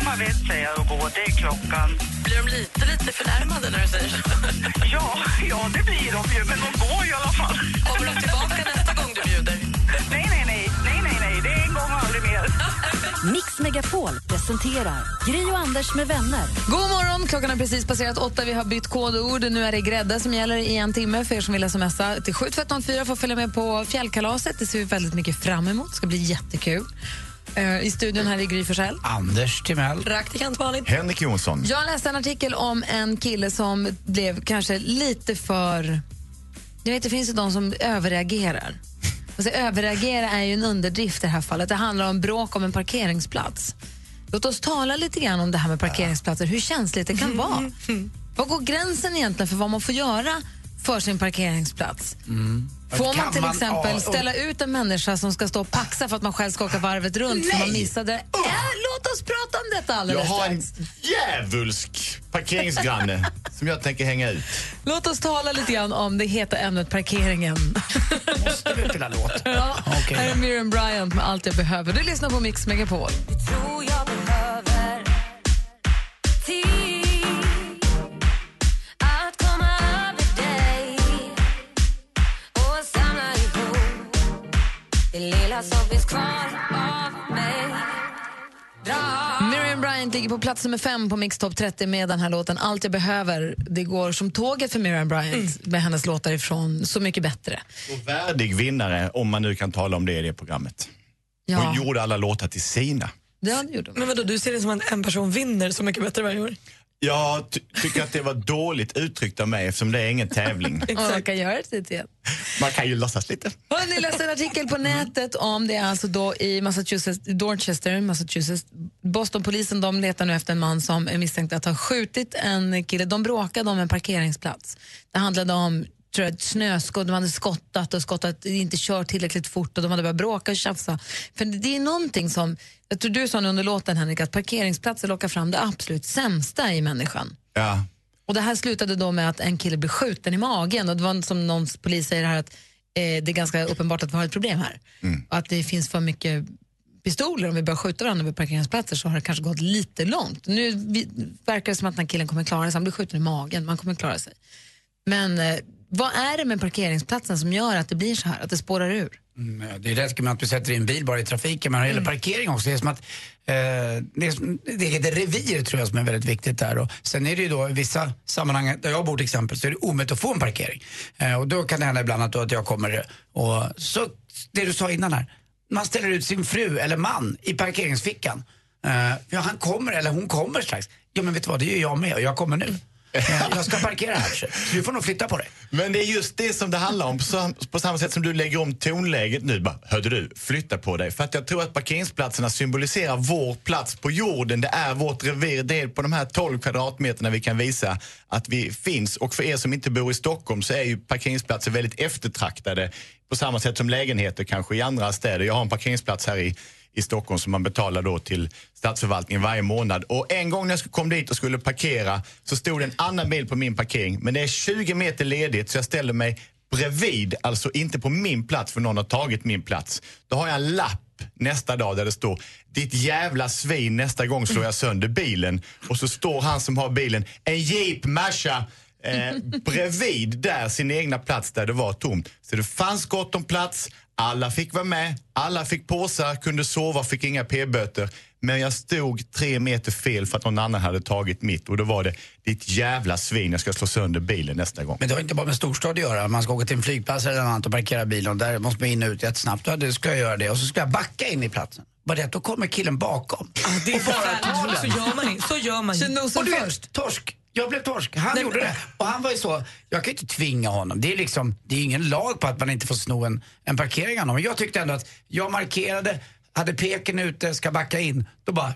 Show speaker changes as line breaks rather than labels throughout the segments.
som har vett säga att gå, det är klockan.
Blir de lite, lite förnärmade när du säger så?
Ja, ja, det blir de ju, men de går i alla fall.
Kommer de tillbaka nästa gång du bjuder?
Nej, nej, nej, nej, nej, nej, det är en gång och aldrig mer.
Mix Megapol presenterar Gri och Anders med vänner.
God morgon! Klockan har precis passerat åtta. Vi har bytt kodord. Nu är det grädde som gäller i en timme för er som vill smsa till 72104 för att följa med på fjällkalaset. Det ser vi väldigt mycket fram emot. Det ska bli jättekul. Eh, I studion här är Gry Forssell.
Anders Timell.
Praktikant Malin.
Henrik Jonsson.
Jag läste en artikel om en kille som blev kanske lite för... Jag vet, det finns ju de som överreagerar. Alltså, överreagera är ju en underdrift i det här fallet. Det handlar om bråk om en parkeringsplats. Låt oss tala lite grann om det här med parkeringsplatser, hur känsligt det kan vara. Var går gränsen egentligen för vad man får göra för sin parkeringsplats? Får man till
man-
exempel
ja, och-
ställa ut en människa som ska stå och paxa för att man själv ska åka varvet runt för man missade? Äh, låt oss prata om detta
Jag
alldeles
har en
strax.
djävulsk parkeringsgranne som jag tänker hänga ut.
Låt oss tala lite grann om det heta ämnet parkeringen.
Måste vi spela låt?
Ja,
Okej.
Här är Miriam Bryant med Allt jag behöver. Du lyssnar på Mix Megapol. Miriam Bryant ligger på plats nummer fem på Mix Top 30 med den här låten Allt jag behöver. Det går som tåget för Miriam Bryant med hennes låtar ifrån Så mycket bättre.
Och värdig vinnare, om man nu kan tala om det i det programmet.
Ja,
Hon gjorde alla låtar till sina.
det gjorde hon.
Men vadå, du ser det som att en person vinner så mycket bättre varje år?
Jag ty- tycker att det var dåligt uttryckt av mig eftersom det är ingen tävling.
Man kan göra det till
Man kan ju låtsas lite.
Hörrni, jag läste en artikel på nätet om det är alltså då i Massachusetts, Dorchester, Massachusetts. Bostonpolisen de letar nu efter en man som är misstänkt att ha skjutit en kille. De bråkade om en parkeringsplats. Det handlade om tror jag, snöskott, de hade skottat och skottat, inte kört tillräckligt fort och de hade börjat bråka och tjafsa. För det är någonting som, jag tror du sa under låten Henrik, att parkeringsplatser lockar fram det absolut sämsta i människan.
Ja.
Och det här slutade då med att en kille blev skjuten i magen och det var som någon polis säger här att eh, det är ganska uppenbart att vi har ett problem här. Och att det finns för mycket pistoler om vi börjar skjuta varandra vid parkeringsplatser så har det kanske gått lite långt. Nu verkar det som att den här killen kommer klara sig, han blir skjuten i magen, man kommer klara sig. Men eh, vad är det med parkeringsplatsen som gör att det blir så här, att det spårar ur?
Mm, Det är rätt med att vi sätter in bil bara i trafiken, men när det gäller parkering också, det är som att eh, det, är, som- det heter revir tror jag som är väldigt viktigt där. Och sen är det ju då i vissa sammanhang, där jag bor till exempel, så är det omöjligt att få en parkering. Eh, och då kan det hända ibland att, då, att jag kommer och så, det du sa innan här, man ställer ut sin fru eller man i parkeringsfickan. Eh, ja, han kommer eller hon kommer strax. Ja, men vet du vad, det gör jag med och jag kommer nu. Jag ska parkera här, så du får nog flytta på dig.
Men det är just det som det handlar om. På, på samma sätt som du lägger om tonläget nu. Bara, Hörde du, flytta på dig. För att jag tror att parkeringsplatserna symboliserar vår plats på jorden. Det är vårt revir. Det är på de här 12 kvadratmeterna vi kan visa att vi finns. Och för er som inte bor i Stockholm så är ju parkeringsplatser väldigt eftertraktade. På samma sätt som lägenheter kanske i andra städer. Jag har en parkeringsplats här i i Stockholm som man betalar då till statsförvaltningen varje månad. Och en gång när jag kom dit och skulle parkera så stod det en annan bil på min parkering. Men det är 20 meter ledigt så jag ställer mig bredvid, alltså inte på min plats för någon har tagit min plats. Då har jag en lapp nästa dag där det står ditt jävla svin nästa gång slår jag sönder bilen. Och så står han som har bilen, en jeep Merca eh, bredvid där sin egna plats där det var tomt. Så det fanns gott om plats, alla fick vara med, alla fick påsar, kunde sova, fick inga p-böter. Men jag stod tre meter fel för att någon annan hade tagit mitt och då var det ditt jävla svin, jag ska slå sönder bilen nästa gång.
Men det har inte bara med storstad att göra. Man ska åka till en flygplats eller något annat och parkera bilen och där måste man in och ut jättesnabbt. Ja, det ska jag göra det. Och så ska jag backa in i platsen. Bara det att då kommer killen bakom.
Det är
och bara tar
Så
den.
gör man inte. Så gör man inte.
Och du vet, torsk. Jag blev torsk. Han gjorde det. Och han var ju så, jag kan ju inte tvinga honom. Det är liksom, det är ingen lag på att man inte får sno en, en parkering av honom. Jag tyckte ändå att jag markerade, hade peken ute, ska backa in. Då bara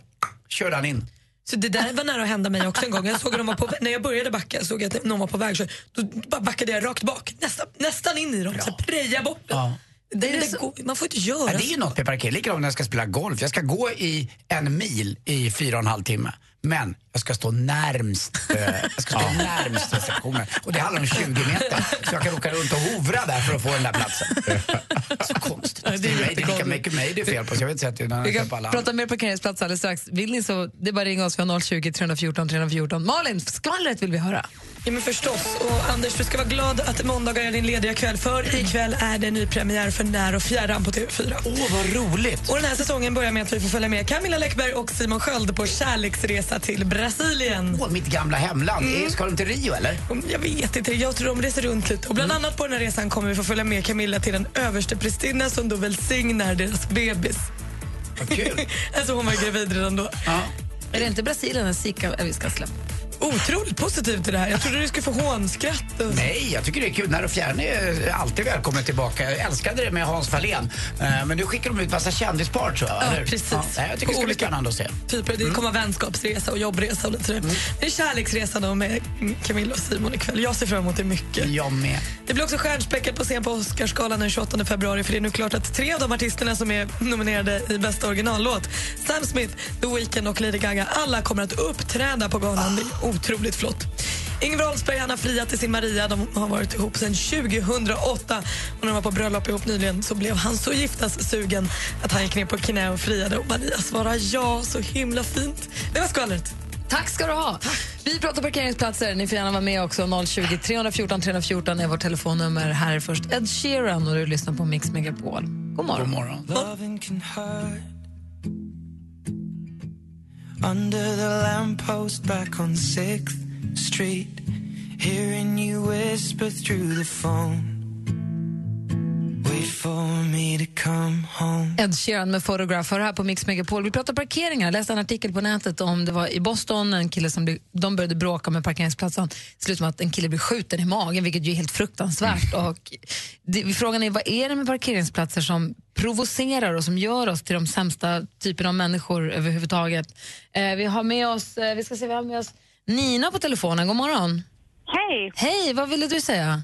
körde han in.
Så det där var nära att hända mig också en gång. Jag såg att de var på, när jag började backa såg jag att någon var på väg så då backade jag rakt bak, nästan, nästan in i dem, så preja bort.
Ja.
Det,
Är det så-
man får inte göra
Ja, det är ju något med parkering. Likadant när jag ska spela golf. Jag ska gå i en mil i fyra och en halv timme. Men jag ska stå närmst, eh, jag ska stå närmst receptionen. Och det handlar om 20 meter. Så jag kan åka runt och hovra där för att få den där platsen. Så konstigt. Det är, mig, det är lika mycket mig det är fel på, så jag vet inte att det är
Vi kan
på alla
prata mer parkeringsplats alldeles strax. Vill ni så, det är bara att ringa oss, vi har 020 314 314. Malin, skvallret vill vi höra.
Ja, men förstås. Och Anders, du ska vara glad att måndagar är din lediga kväll för ikväll är det ny premiär för När och fjärran på TV4.
Åh, vad roligt!
Och den här säsongen börjar med att vi får följa med Camilla Läckberg och Simon Sköld på kärleksresa till Brasilien.
Åh, mitt gamla hemland.
Mm.
Eh, Ska de till Rio eller?
Jag vet inte, jag tror de reser runt lite. Och bland annat på den här resan kommer vi få följa med Camilla till den överste prästinna som då välsignar deras bebis.
Vad kul.
alltså hon var gravid redan då.
Ja.
Är det inte Brasilien eller Zika vi ska släppa?
Otroligt positiv till det här. Jag trodde du skulle få hånskratt. Och...
Nej, jag tycker det är kul. När och fjärran är alltid välkommen tillbaka. Jag älskade det med Hans Fahlén. Eh, Men nu skickar de ut massa kändispar tror jag.
Ja,
eller
precis.
Ja, jag tycker det ska bli spännande att se.
typer. Det kommer vänskapsresa och jobbresa och lite sådär. Det är kärleksresa då med Camilla och Simon ikväll. Jag ser fram emot det mycket.
Jag med.
Det blir också stjärnspäckat på scen på Oscarsgalan den 28 februari för det är nu klart att tre av de artisterna som är nominerade i bästa originallåt, Sam Smith, The Weeknd och Lady Gaga, alla kommer att uppträda på galan. Är otroligt flott. Ingvar Oldsberg han har friat till sin Maria. De har varit ihop sedan 2008. Och när de var på bröllop ihop nyligen så blev han så giftassugen att han gick ner på knä och friade. Och Maria svarade ja, så himla fint. Det var skvallret.
Tack ska du ha. Vi pratar parkeringsplatser. Ni får gärna vara med också. 020 314 314 är vårt telefonnummer. Här är först Ed Sheeran och du lyssnar på Mix Megapol. God morgon.
God morgon.
Under the lamppost back on 6th Street, hearing you whisper through the phone.
Ed Sheeran med Photograph hör här på Mix Megapol. Vi pratar parkeringar. Jag läste en artikel på nätet om det var i Boston, en kille som blev, de började bråka med parkeringsplatsen. Det slutade med att en kille blev skjuten i magen, vilket ju är helt fruktansvärt. Och det, frågan är, vad är det med parkeringsplatser som provocerar och som gör oss till de sämsta typerna av människor överhuvudtaget? Eh, vi har med oss, eh, vi ska se, vi har med oss Nina på telefonen. God morgon.
Hej!
Hej, vad ville du säga?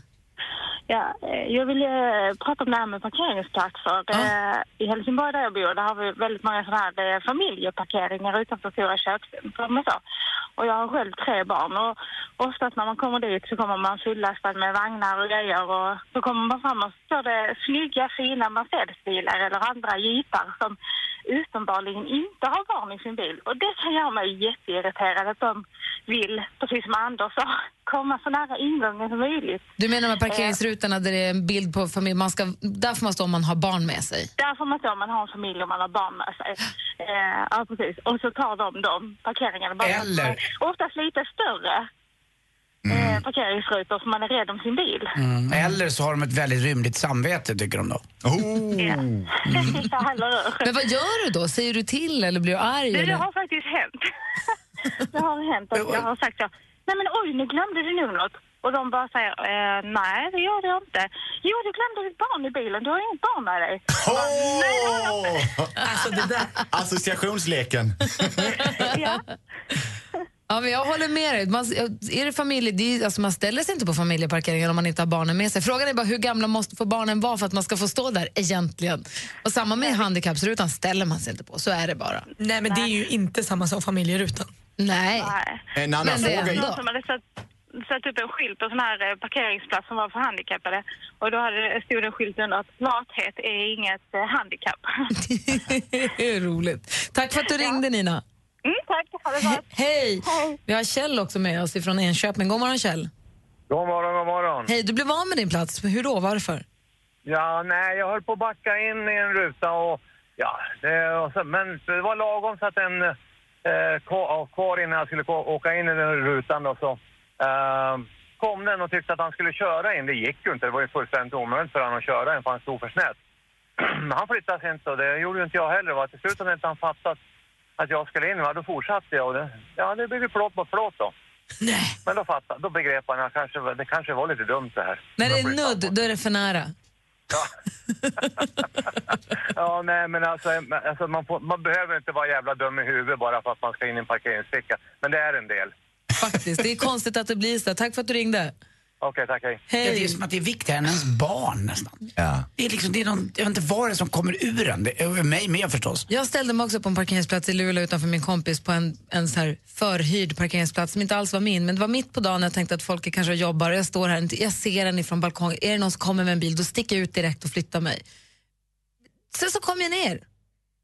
Ja, eh, jag vill eh, prata om det här med parkeringsplatser. Eh, I Helsingborg där jag bor där har vi väldigt många sådana här familjeparkeringar utanför stora kökscentrum och så. Och jag har själv tre barn och oftast när man kommer dit så kommer man fullastad med vagnar och grejer och så kommer man fram och så står det snygga fina Mercedesbilar eller andra jeepar som uppenbarligen inte har barn i sin bil. Och det kan göra mig jätteirriterad att de vill, precis som Anders sa, komma så nära ingången som möjligt.
Du menar med parkeringsrutorna där det är en bild på familj, man ska, där får man stå om man har barn med sig?
Där får man stå om man har en familj och man har barn med sig. Eh, ja, precis. Och så tar de de parkeringarna. Bara
Eller-
Oftast lite större eh, parkeringsrutor för man är rädd om sin bil.
Mm. Eller så har de ett väldigt rymligt samvete, tycker de då.
Ja, eller hur?
Men vad gör du då? Säger du till eller blir du arg?
Det, det har faktiskt hänt. det har hänt att jag har sagt så. Nej men oj, nu glömde du nog något. Och de bara säger, eh, nej det gör jag inte. Jo, du glömde ditt barn i bilen. Du har inget barn med dig. Nej, det har jag inte.
Alltså det där.
Associationsleken.
Ja.
Ja, men jag håller med dig. Man, är det familj, det är, alltså man ställer sig inte på familjeparkeringen om man inte har barnen med sig. Frågan är bara hur gamla måste få barnen vara för att man ska få stå där egentligen. Och samma med handikappsrutan ställer man sig inte på, så är det bara.
Nej, men det är ju inte samma som familjerutan.
Nej.
Nej.
En annan
Men det är
fråga.
ändå-
Någon som hade satt, satt upp en skylt på sån här eh, parkeringsplats som var för handikappade. Och då hade, stod det en skylt under att lathet är inget eh, handikapp.
det är roligt. Tack för att du ringde Nina.
Mm, tack, ha det gott.
Hej! Vi har Kjell också med oss från Enköping. God morgon Kjell.
God morgon, god morgon.
Hej, du blev av med din plats. Hur då? Varför?
Ja, nej, jag höll på att backa in i en ruta och ja, det, och så, men det var lagom så att den eh, kvar, innan jag skulle gå, åka in i den rutan då så eh, kom den och tyckte att han skulle köra in. Det gick ju inte, det var ju fullständigt omöjligt för honom att köra in för han stod för snett. Han flyttade sig inte och det gjorde ju inte jag heller. Va? Till slut hade inte han fattat att jag skulle in, va? då fortsatte jag och det, ja, det blev plåt mot plåt då.
Nej.
Men då fattade, då begrep han att kanske, det kanske var lite dumt det här.
När det är nudd, då är det för nära.
Ja, nej men alltså, alltså man, får, man behöver inte vara jävla dum i huvudet bara för att man ska in i en parkeringsficka. Men det är en del.
Faktiskt. Det är konstigt att det blir så. Tack för att du ringde.
Okej, tack hej.
Ja, det är som att det är viktigare än ens barn nästan.
Ja.
Det är liksom, det är någon, jag vet inte vad det är som kommer ur en. Det är över mig med förstås.
Jag ställde mig också på en parkeringsplats i Luleå utanför min kompis på en, en så här förhyrd parkeringsplats som inte alls var min. Men det var mitt på dagen jag tänkte att folk kanske jobbar och jag står här, jag ser den ifrån balkongen. Är det någon som kommer med en bil, då sticker jag ut direkt och flyttar mig. Sen så kom jag ner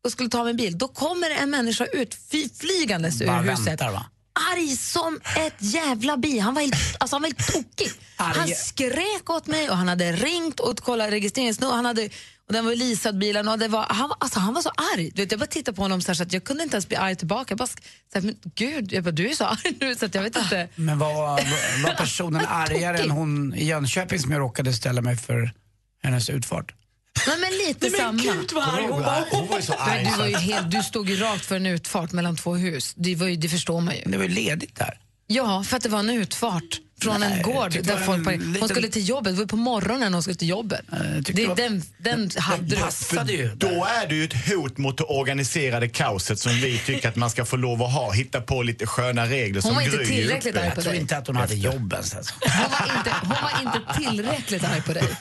och skulle ta min bil. Då kommer en människa ut fly, flygandes ur
Bara
huset.
väntar va?
Arg som ett jävla bi. Han var helt, alltså han var helt tokig. Han skrek åt mig och han hade ringt och kollat registreringsnummer. Han hade, och den var leasad bilen och det var, han, alltså, han var så arg. Du vet, jag bara tittade på honom så, här, så att jag kunde inte ens bli arg tillbaka. Jag bara, så här, men gud, jag bara, du är så arg nu så jag vet inte.
Men var, var, var personen argare än hon i Jönköping som jag råkade ställa mig för hennes utfart?
Nej, men lite samma.
vad arg hon var.
Hon var ju så
Men
arg.
du, var ju helt, du stod ju rakt för en utfart mellan två hus. Det, var ju, det förstår man ju.
Det var ju ledigt där.
Ja, för att det var en utfart från
Nej,
en gård där folk
en
par-
liten-
Hon skulle till jobbet, det var på morgonen hon skulle till jobbet. Det,
var-
den den hade du.
passade ju.
Då är det ju ett hot mot det organiserade kaoset som vi tycker att man ska få lov att ha. Hitta på lite sköna regler
Hon
som
var inte tillräckligt arg på
Jag tror
dig.
inte att hon hade jobb ens. Alltså.
Hon var inte, hon var inte tillräckligt arg på dig.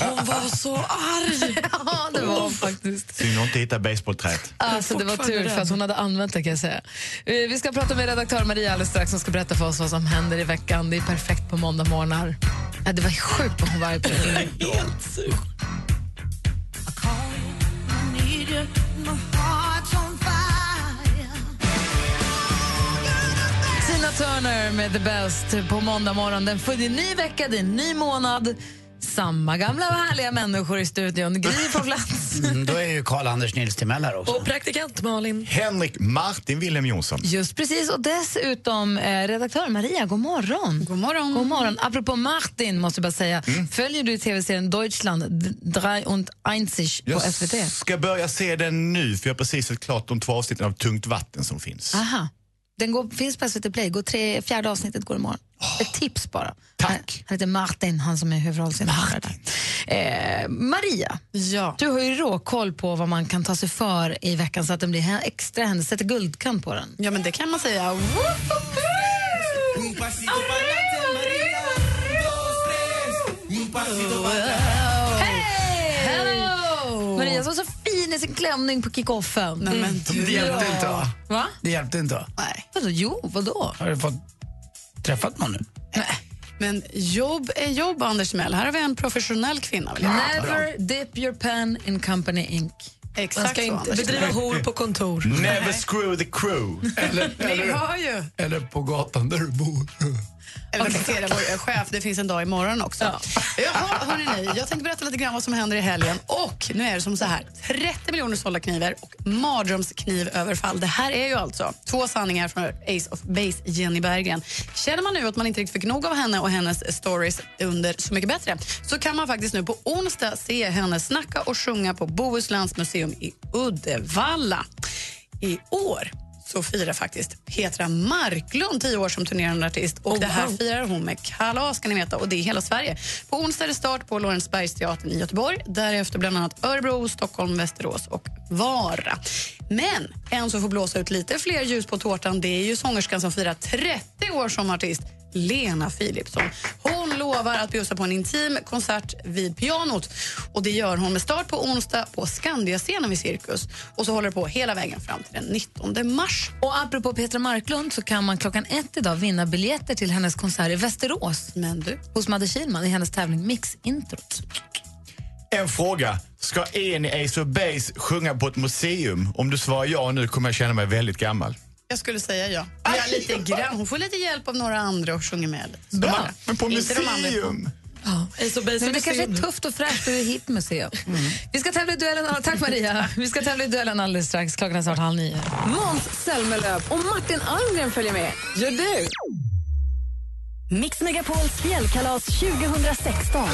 Hon var så arg.
Ja, det var hon faktiskt.
Synd hon inte hittar basebollträet.
Alltså, det var tur för att hon hade använt det kan jag säga. Eh, Vi ska prata med redaktör Maria alldeles strax som ska berätta för oss vad som händer i veckan. Är perfekt på måndag morgnar. Ja, det var sjukt vad hon var på dig. Tina Turner med The Best på måndag morgon. Den är ny vecka, det är en ny månad. Samma gamla härliga människor i studion. Gry på plats.
Mm, då är ju Karl-Anders Nils Timell här också.
Och praktikant Malin.
Henrik Martin Wilhelm Jonsson.
Just precis, och dessutom eh, redaktör Maria, god morgon.
God morgon.
God morgon. Apropå Martin, måste jag bara säga. Följer du tv-serien Deutschland, Drei und Einzig på
Jag
SVT?
ska börja se den nu för jag har precis sett klart de två avsnitten av Tungt vatten som finns.
Aha. Den går, finns på SVT Play, går tre, fjärde avsnittet går imorgon. Ett tips bara.
Tack.
Han, han heter Martin, han som är huvudrollsinnehavare. Eh, Maria,
Ja.
du har ju råkoll på vad man kan ta sig för i veckan så att den blir extra händelse, sätter guldkant på den.
ja, men det kan man säga.
Hello! Maria som var så fin i sin klänning på kickoffen.
Nej, men du.
Det hjälpte inte va?
Va?
Det hjälpte inte va?
Nej.
Vadå, jo, vadå?
Har du fått träffat någon nu?
Men jobb är jobb, Anders Timell. Här har vi en professionell kvinna. Vill jag säga.
Never dip your pen in company.
Man
Exakt
ska
så,
inte
Anders
bedriva hor på kontor.
Never screw the crew.
Ni hör ju.
Eller på gatan där du bor.
Eller okay. vår chef. Det finns en dag imorgon också. Jaha, hörni, jag tänkte berätta lite grann vad som händer i helgen. Och nu är det som så här. 30 miljoner sålda knivar och mardrömsknivöverfall. Det här är ju alltså två sanningar från Ace of Base, Jenny Berggren. Känner man nu att man inte riktigt fick nog av henne och hennes stories under Så mycket bättre så kan man faktiskt nu på onsdag se henne snacka och sjunga på Bohusläns museum i Uddevalla. I år så firar faktiskt Petra Marklund 10 år som turnerande artist. Och
Oh,
Det här
wow.
firar hon med kalas kan ni veta, och det är hela Sverige. På onsdag är det start på Lorensbergsteatern i Göteborg. Därefter bland annat Örebro, Stockholm, Västerås och Vara. Men en som får blåsa ut lite fler ljus på tårtan det är ju sångerskan som firar 30 år som artist. Lena Philipsson. Hon lovar att bjussa på en intim konsert vid pianot. Och Det gör hon med start på onsdag på Skandiascenen vid Cirkus. Och så håller det på hela vägen fram till den 19 mars.
Och apropå Petra Marklund så kan man klockan ett idag vinna biljetter till hennes konsert i Västerås.
Men du,
Hos Madde Kihlman i hennes tävling Mix Introt.
En fråga. Ska en i Ace of Base sjunga på ett museum? Om du svarar ja nu kommer jag känna mig väldigt gammal.
Jag skulle säga ja. ja lite grann. Hon får lite hjälp av några andra och sjunger med lite.
Bra.
Bara.
Men på
Inte de andra.
museum?
Ace of Base
Men det kanske är tufft och fräscht och hit museum. Vi ska tävla i duellen. Tack Maria. Vi ska tävla i duellen alldeles strax. Klockan är snart halv nio.
Måns Zelmerlöw och Martin Almgren följer med. Gör du?
Mix Megapols fjällkalas 2016.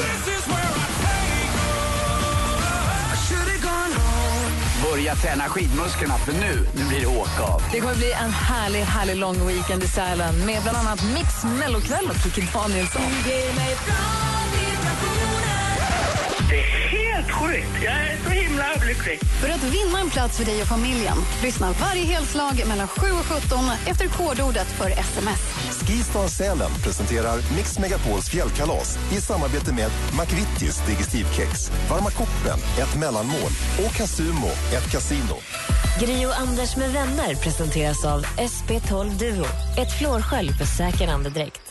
Börja träna skidmusklerna för nu, nu blir det åka av.
Det kommer bli en härlig, härlig lång weekend i Sälen med bland annat Mix Mellokväll och Kikki Danielsson.
Det är helt sjukt. Jag är så himla överlycklig.
För att vinna en plats för dig och familjen, lyssna varje helslag mellan 7 och 17 efter kodordet för sms.
Skistar Sälen presenterar Mix Megapols fjällkalas i samarbete med McVittys Digestivkex, Varma koppen, ett mellanmål och Casumo, ett kasino.
Gri och Anders med vänner presenteras av SP12 Duo. Ett flårskölj på säker andedräkt.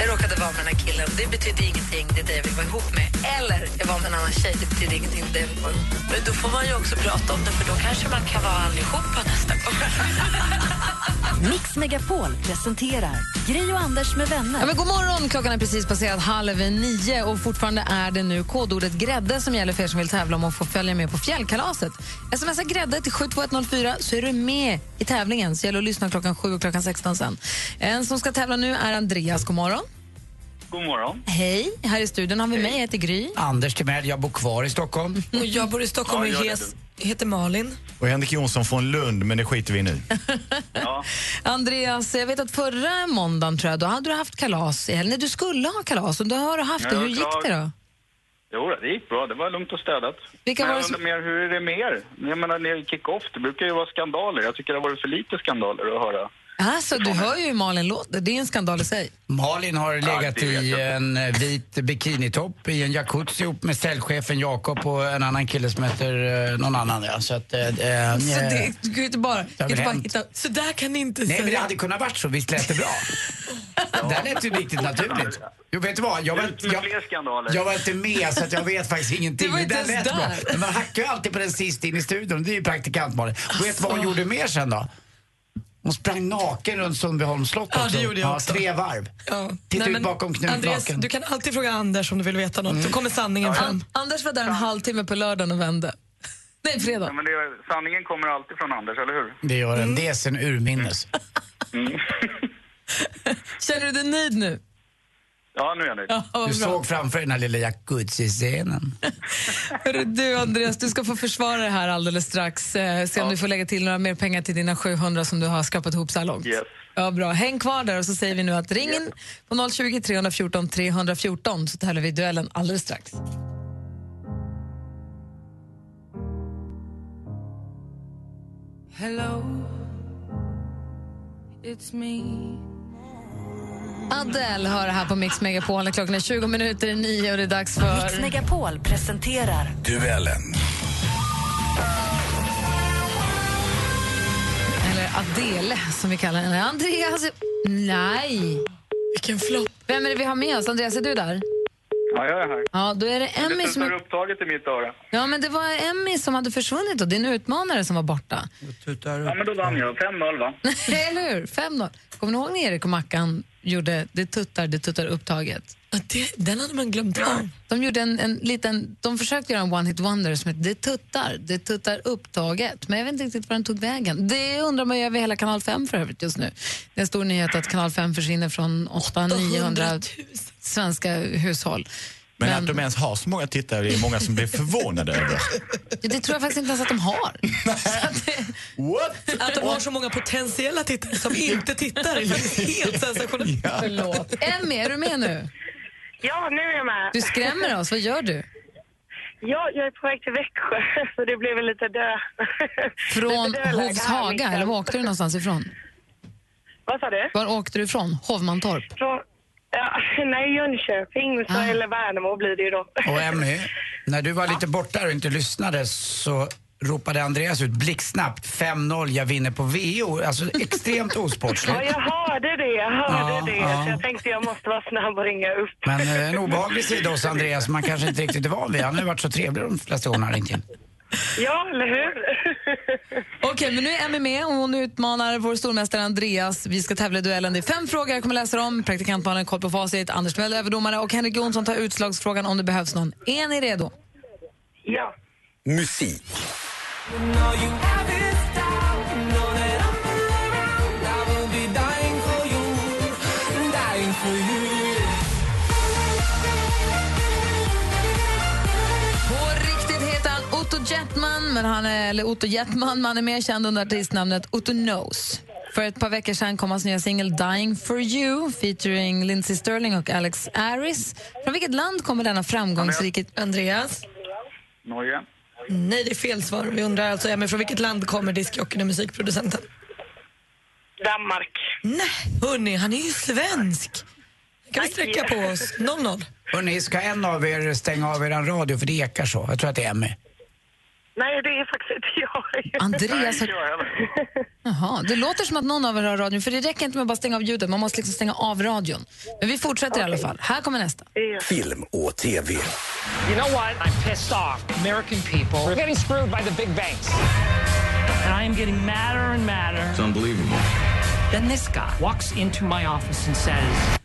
Jag råkade vara med den här killen. Det betyder ingenting, det är det jag vill vara ihop med. Eller jag var med en annan tjej, det betyder ingenting, det vill vara ihop med. Men då får man ju också prata om det, för då kanske man kan vara allihopa nästa gång.
Mix Megapol presenterar Gri och Anders med vänner.
Ja, men god morgon! Klockan är precis passerat halv nio och fortfarande är det nu kodordet grädde som gäller för er som vill tävla om att få följa med på fjällkalaset. Smsa grädde till 72104 så är du med i tävlingen. Så gäller att lyssna klockan 7 och klockan 16 sen. En som ska tävla nu är Andreas. God morgon.
God morgon.
Hej! Här i studion har vi mig, jag heter Gry.
Anders Timell, jag bor kvar i Stockholm.
Och jag bor i Stockholm
Ja,
och
gör
hes, heter Malin.
Och Henrik Jonsson från Lund, men det skiter vi i nu.
Andreas, jag vet att förra måndagen tror jag, då hade du haft kalas helgen. Nej, Du skulle ha kalas och då har du haft det.
Ja,
Hur gick det då?
Jo, det gick bra. Det var lugnt och städat.
Vilka
Men
var
jag
som-
undrar mer, hur är det med er? Jag menar, när det kick-off, det brukar ju vara skandaler. Jag tycker det har varit för lite skandaler att höra.
Alltså, du hör ju hur Malin låter. Det är en skandal i sig.
Malin har legat
det vet
i en eh, vit bikinitopp i en jacuzzi ihop med ställchefen Jakob och en annan kille som heter eh, någon annan. Ja. Så att, eh, eh,
Så det, du kan inte bara, kan inte hitta... Så där kan ni inte
Nej,
säga.
men det hade kunnat varit så. Visst lät det bra? Det här lät ju riktigt naturligt. Jo, vet du vad? Jag var,
med
jag, jag var inte med så att jag vet faktiskt ingenting.
Inte
Det där
ens
lät bra.
där.
Men man hackar ju alltid på den sist in i studion. Det är ju praktikant Malin. Och vet du vad hon gjorde mer sen då? Hon sprang naken runt Sundbyholms slott
Ja,
också.
det gjorde jag också.
Tre varv.
Ja.
Titta
Nej,
ut bakom Knut
Andreas,
naken.
du kan alltid fråga Anders om du vill veta något. Då kommer sanningen fram.
An- Anders var där en halvtimme på lördagen och vände. Nej, fredag.
Ja, men det, sanningen kommer alltid från Anders, eller hur?
Det gör
Mm.
den. Det är sen urminnes.
Känner du dig nöjd nu?
Ja, nu är jag nöjd.
Ja,
Du såg framför dig den här lilla jacuzzi-scenen.
Du, Andreas, du ska få försvara det här alldeles strax. Eh, se om du får lägga till några mer pengar till dina 700 som du har skrapat ihop så här långt.
Yes.
Ja, bra. Häng kvar där och så säger vi nu att ring in på 020 314 314 så tävlar vi duellen alldeles strax.
Hello, it's me.
Adele hör här på Mix Megapol. Klockan är 20 minuter i nio och det är dags för...
Mix Megapol presenterar
Duellen.
Eller Adele, som vi kallar henne. Andreas... Nej!
Vilken flopp.
Vem är det vi har med oss? Andreas, är du där?
Ja, jag är här.
Ja, då är det Emmy
Det
som...
tuttar upptaget i mitt öra.
Ja, men det var Emmy som hade försvunnit och din utmanare som var borta.
Ja, men då vann jag. 5-0, va?
Eller hur? 5-0. Kommer ni ihåg när Erik och Mackan gjorde Det tuttar, det tuttar upptaget?
det, den hade man glömt av.
De, gjorde en, en liten, de försökte göra en one-hit wonder som hette Det tuttar, det tuttar upptaget. Men jag vet inte riktigt var den tog vägen. Det undrar man ju över hela Kanal 5 för övrigt just nu. Det är en stor nyhet att Kanal 5 försvinner från 800-900 svenska hushåll.
Men,
Men-
att de ens har så många tittare, det är många som blir förvånade över.
Ja, Det tror jag faktiskt inte ens att de har.
Att de har så många potentiella tittare som inte tittar är helt sensationellt.
Förlåt. Emmy, är du med nu?
Ja, nu är jag med.
Du skrämmer oss. Vad gör du?
Ja, jag är på väg till Växjö, så det blev väl lite dö.
Från Hovshaga,
liksom.
eller var åkte du någonstans ifrån?
Vad sa du?
Var åkte du ifrån? Hovmantorp?
Från, ja, nej, Jönköping, så,
Ah.
eller Värnamo blir det ju då.
Och Emmy, när du var lite borta och inte lyssnade så ropade Andreas ut blixtsnabbt 5-0, jag vinner på VO. Alltså extremt osportsligt.
Ja, jag hörde det, jag hörde
Ja,
det.
ja.
Så jag tänkte jag måste vara snabb och ringa upp.
Men eh, en obehaglig sida hos Andreas som man kanske inte riktigt är van vid. Han har ju varit så trevlig de flesta gånger han ringt in.
Ja, eller hur?
Okej, men nu är Emmy med och hon utmanar vår stormästare Andreas. Vi ska tävla i duellen. Det är fem frågor jag kommer läsa dem. Praktikant Malin koll på facit, Anders Timell överdomare och Henrik Jonsson tar utslagsfrågan om det behövs någon. Är ni redo?
Ja.
Musik.
Jetman, men han är, eller Otto Jetman, man är mer känd under artistnamnet Otto Knows. För ett par veckor sedan kom hans nya singel Dying for you featuring Lindsey Sterling och Alex Aris. Från vilket land kommer denna framgångsrika...
Andreas?
Norge.
Nej, det är fel svar. Vi undrar alltså, Emmy, från vilket land kommer diskjockeyn och musikproducenten?
Danmark.
Nej, hörni, han är ju svensk. Kan vi sträcka på oss. 0-0.
Hörrni, ska en av er stänga av er radio för det ekar så? Jag tror att det är Emmy.
Nej, det är faktiskt inte jag.
Andreas har-
Nej, inte jag heller.
Jaha, det låter som att någon av er har radion, för det räcker inte med att bara stänga av ljudet, man måste liksom stänga av radion. Men vi fortsätter i alla fall. Här kommer nästa.
Film och TV.
You know what? I'm pissed off. American people are getting screwed by the big banks. And I am getting madder and madder.
It's unbelievable.
Then this guy walks into my office and says,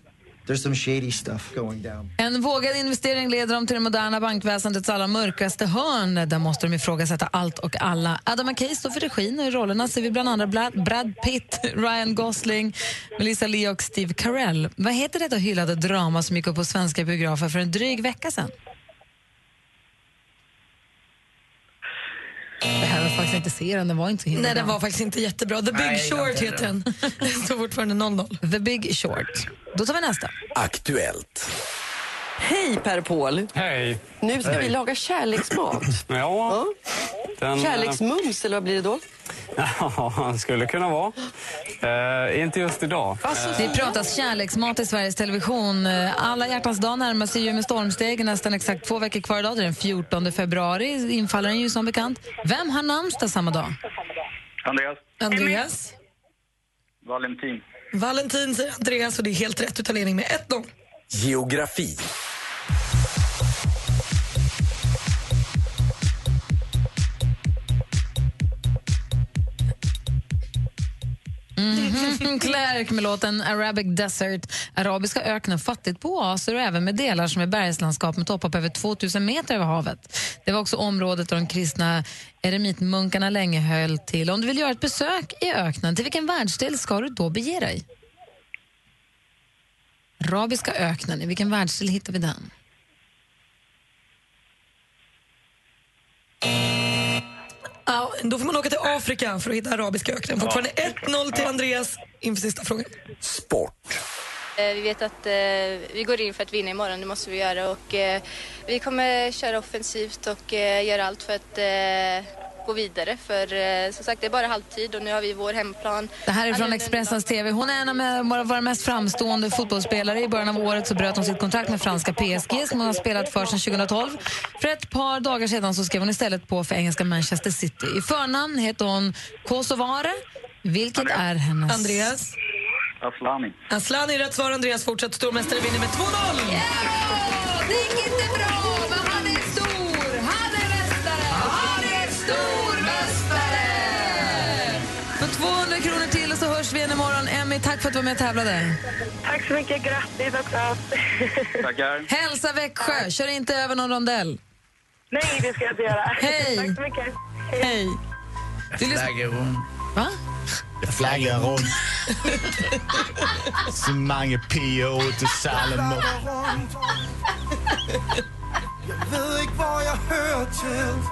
There's some shady stuff going down.
En vågad investering leder dem till det moderna bankväsendets allra mörkaste hörn. Där måste de ifrågasätta allt och alla. Adam McKay står för regin och i rollerna ser vi bland andra Brad, Pitt, Ryan Gosling, Melissa Lee och Steve Carell. Vad heter detta hyllade drama som gick upp på svenska biografer för en dryg vecka sedan? Det här var faktiskt inte serien, den var inte så himla
Nej,
bra.
den var faktiskt inte jättebra. The Big
Nej,
Short heter den. Det står fortfarande 0-0.
The Big Short. Då tar vi nästa.
Aktuellt.
Hej Per Paul.
Hej.
Nu ska
Hej.
vi laga kärleksmat.
Ja. Den,
Kärleksmums eller vad blir det då?
Ja, det skulle kunna vara. Eh, inte just idag.
Det pratas kärleksmat i Sveriges Television. Eh, Alla hjärtans dag närmar sig ju med stormsteg. Nästan exakt två veckor kvar idag. Det är den 14 februari infaller den ju som bekant. Vem har namnsdag samma dag?
Andreas.
Andreas?
Valentin.
Valentin säger Andreas och det är helt rätt utav ledning med 1-0.
Geografi.
Mm-hmm. Clark med låten Arabic Desert. Arabiska öknen fattigt på oaser och även med delar som är bergslandskap med toppar på över 2000 meter över havet. Det var också området där de kristna eremitmunkarna länge höll till. Om du vill göra ett besök i öknen, till vilken världsdel ska du då bege dig? Arabiska öknen, i vilken världsdel hittar vi den?
Ja, då får man åka till Afrika för att hitta arabiska öknen. Fortfarande 1-0 till Andreas inför sista frågan.
Eh, Vi vet att eh, vi går in för att vinna imorgon, det måste vi göra. Och, eh, vi kommer köra offensivt och eh, göra allt för att eh, gå vidare. För eh, som sagt, det är bara halvtid och nu har vi vår hemplan.
Det här är från Expressens TV. Hon är en av med- våra mest framstående fotbollsspelare. I början av året så bröt hon sitt kontrakt med franska PSG som hon har spelat för sedan 2012. För ett par dagar sedan så skrev hon istället på för engelska Manchester City. I förnamn heter hon Kosovare, vilket är hennes...
Andreas?
Aslani.
Aslani är rätt svar. Andreas fortsatt stormästare vinner med 2-0.
Det gick inte bra, Emmy, tack för att du var med och tävlade.
Tack så mycket. Grattis också.
Tackar.
Hälsa Växjö, kör inte över någon rondell.
Nej, det ska jag inte göra.
Hej.
Tack så mycket.
Hej. Va?
Det flaggar runt. Så många till Salemo.
Jag vet inte vad jag hör till.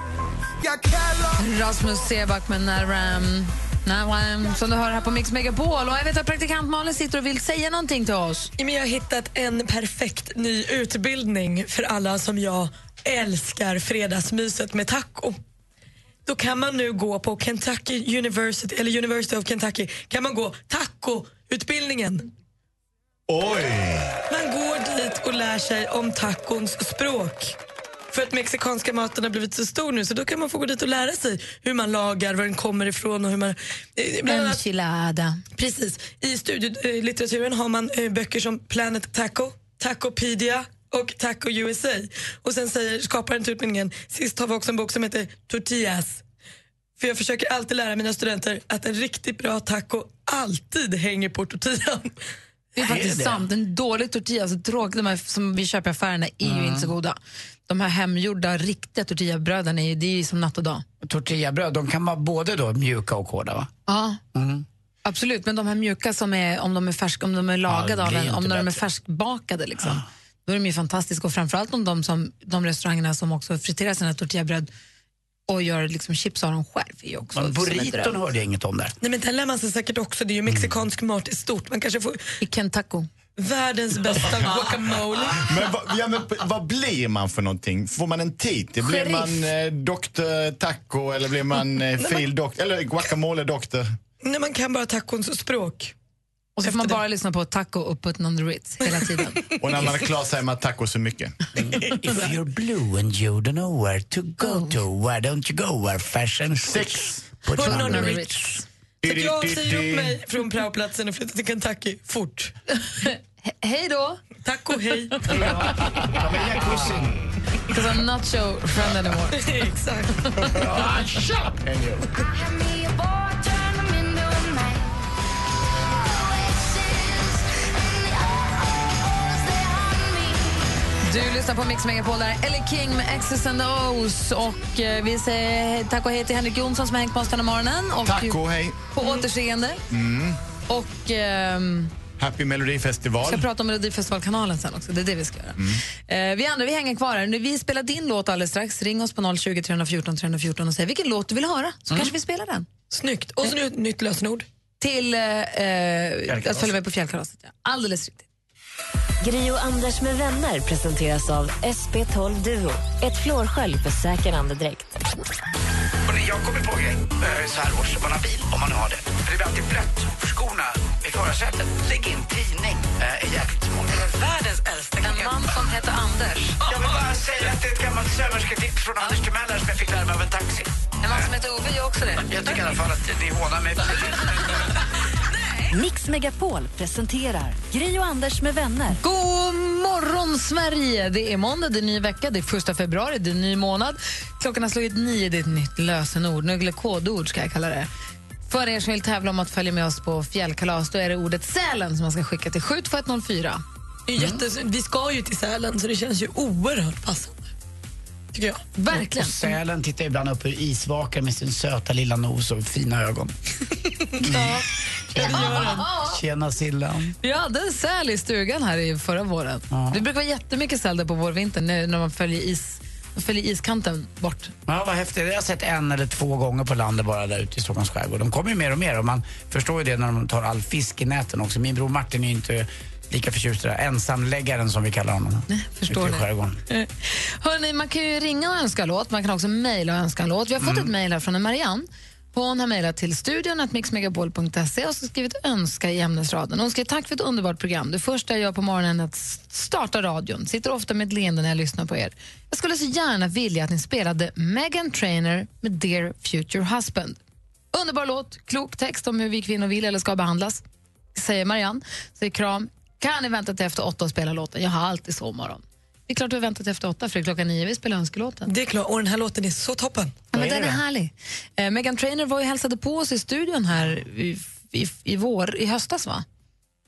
Jag kallar
Rasmus Seback med Naram. Naram, som du hör här på Mix Megapol. Och jag vet att praktikant Malin sitter och vill säga någonting till oss.
Men Jag har hittat en perfekt ny utbildning för alla som jag älskar fredagsmyset med taco. Då kan man nu gå på Kentucky University, eller University of Kentucky, kan man gå tacoutbildningen.
Oj!
Man går dit och lär sig om tacons språk. För att mexikanska maten har blivit så stor nu så då kan man få gå dit och lära sig hur man lagar, var den kommer ifrån och hur man... eh, bland
Enchilada.
Precis. I studielitteraturen har man eh, böcker som Planet Taco, Tacopedia och Taco USA. Och sen säger skaparen till utbildningen, sist har vi också en bok som heter Tortillas. För jag försöker alltid lära mina studenter att en riktigt bra taco alltid hänger på tortillan.
Det är faktiskt sant. En dålig tortilla, alltså tråkigt, de här som vi köper i affärerna, är ju inte så goda. De här hemgjorda, riktiga tortillabröden är ju, det är ju som natt och dag.
Tortillabröd, de kan vara både då mjuka och hårda va?
Ja,
Mm.
absolut. Men de här mjuka som är, om de är färska, om de är lagade
det
av en, om de är färskbakade liksom. Då är de ju fantastiska och framförallt om de, som, de restaurangerna som också friterar sina tortillabröd och gör liksom chips av dem själv. Är också
Men burriton hörde jag inget om där.
Nej, men den lär man sig säkert också. Det är ju mexikansk mat i stort. Man kanske får
I Kentucky.
världens bästa guacamole.
Men, vad, ja, men vad blir man för någonting? Får man en titel? Blir
Sheriff.
man eh, doktor taco eller blir man eh, fil doc- eller guacamole doktor?
Nej, man kan bara tacons språk.
Och så får man bara lyssna på taco och put on the Ritz hela tiden.
Och när man är klar säger man taco så mycket.
If you're blue and you don't know where to go to, why don't you go where fashion
Sex.
Put
Put
on
on
the Ritz.
Ritz. Så jag säger upp mig från praoplatsen och flyttar till Kentucky fort.
He- hej då!
Taco, hej.
Because I'm not your friend anymore.
Exakt.
Du lyssnar på Mix Megapol där. Ellie King med X's and O's. Och eh, vi säger tack och hej till Henrik Jonsson som har hängt på oss den här morgonen. Och
Tack och hej.
På återseende.
Mm.
Och ehm,
Happy Melodifestival.
vi ska prata om Melodifestivalkanalen sen också. Det är det vi ska göra.
Mm.
Eh, vi andra vi hänger kvar här. Nu, Vi spelar din låt alldeles strax. Ring oss på 020 314 314 och säg vilken låt du vill höra. Så kanske vi spelar den.
Snyggt. Och så nu ett nytt lösenord.
Till eh, eh, att följa med på fjällkalaset. Ja. Alldeles riktigt.
Gri och Anders med vänner presenteras av SP12 Duo. Ett flårskölj för säker andedräkt.
Jag kommer på en grej eh, så här års, man har bil, om man nu har det. För det blir alltid blött för skorna i förarsätet. Lägg in tidning, eh, är jäkligt smart.
Världens äldsta En man som heter Anders.
Jag vill bara säga att det är ett gammalt sömmersketips från Anders Timeller som jag fick lära mig av en taxi.
En man som heter Ove gör också det.
Jag tycker i alla fall att ni hånar mig.
Mix Megapol presenterar Gri och Anders med vänner.
God morgon, Sverige! Det är måndag, det är ny vecka, det är första februari, det är ny månad. Klockan har slagit nio, det är ett nytt lösenord, eller kodord ska jag kalla det. För er som vill tävla om att följa med oss på fjällkalas då är det ordet Sälen som man ska skicka till 72104.
Det är jättes- Vi ska ju till Sälen så det känns ju oerhört passande. Tycker jag.
Verkligen.
Och sälen tittar ibland upp ur isvaken med sin söta lilla nos och fina ögon.
Ja, det gör den.
Tjena Sillan.
Vi hade en säl i stugan här i förra våren. Det brukar vara jättemycket säl där på vårvintern när när man följer, is, följer iskanten bort.
Ja, vad häftigt. Jag har sett en eller två gånger på landet bara där ute i Stockholms skärgård. De kommer ju mer och mer och man förstår ju det när de tar all fisk i näten också. Min bror Martin är ju inte lika förtjust i det. Ensamläggaren som vi kallar honom.
förstår
ute i skärgården.
Hörrni, man kan ju ringa och önska låt, man kan också mejla och önska låt. Vi har fått ett mejl här från en Marianne. Hon har mejlat till studion att mixmegapol.se och så skrivit önska i ämnesraden. Hon skriver tack för ett underbart program. Det första jag gör på morgonen är att starta radion. Sitter ofta med ett leende när jag lyssnar på er. Jag skulle så gärna vilja att ni spelade Megan Trainer med Dear Future Husband. Underbar låt, klok text om hur vi kvinnor vill eller ska behandlas. Säger Marianne. Säger kram. Kan ni vänta till efter åtta och spela låten? Jag har alltid sovmorgon. Det är klart du har väntat till efter åtta för klockan nio vi spelar önskelåten.
Det är klart, och den här låten är så toppen.
Ja, men den är härlig. Eh, Megan Trainer var ju hälsade på oss i studion här i, i, i, vår, i höstas va?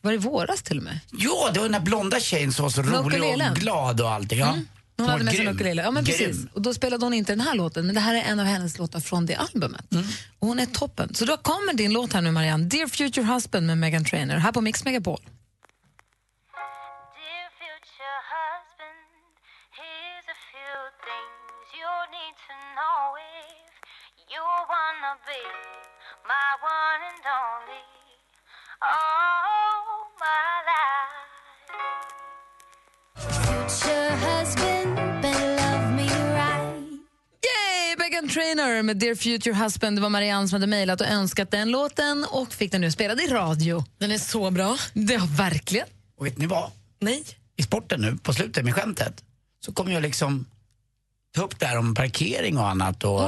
Var det i våras till och med?
Ja, det var den där blonda tjejen som var så rolig och glad och allting. Ja.
Hon
var
hade med sig en ukulele. Ja, men precis. Och då spelade hon inte den här låten, men det här är en av hennes låtar från det albumet.
Mm.
Och hon är toppen. Så då kommer din låt här nu Marianne. Dear Future Husband med Megan Trainer, här på Mix Megapol.
One and only. Oh, my life. Future husband, better love me right.
Yay! Megan Trainer med Dear Future Husband. Det var Marianne som hade mejlat och önskat den låten och fick den nu spelad i radio.
Den är så bra.
Ja, verkligen.
Och vet ni vad?
Nej.
I sporten nu, på slutet med skämtet, så kommer jag liksom ta upp det här om parkering och annat och,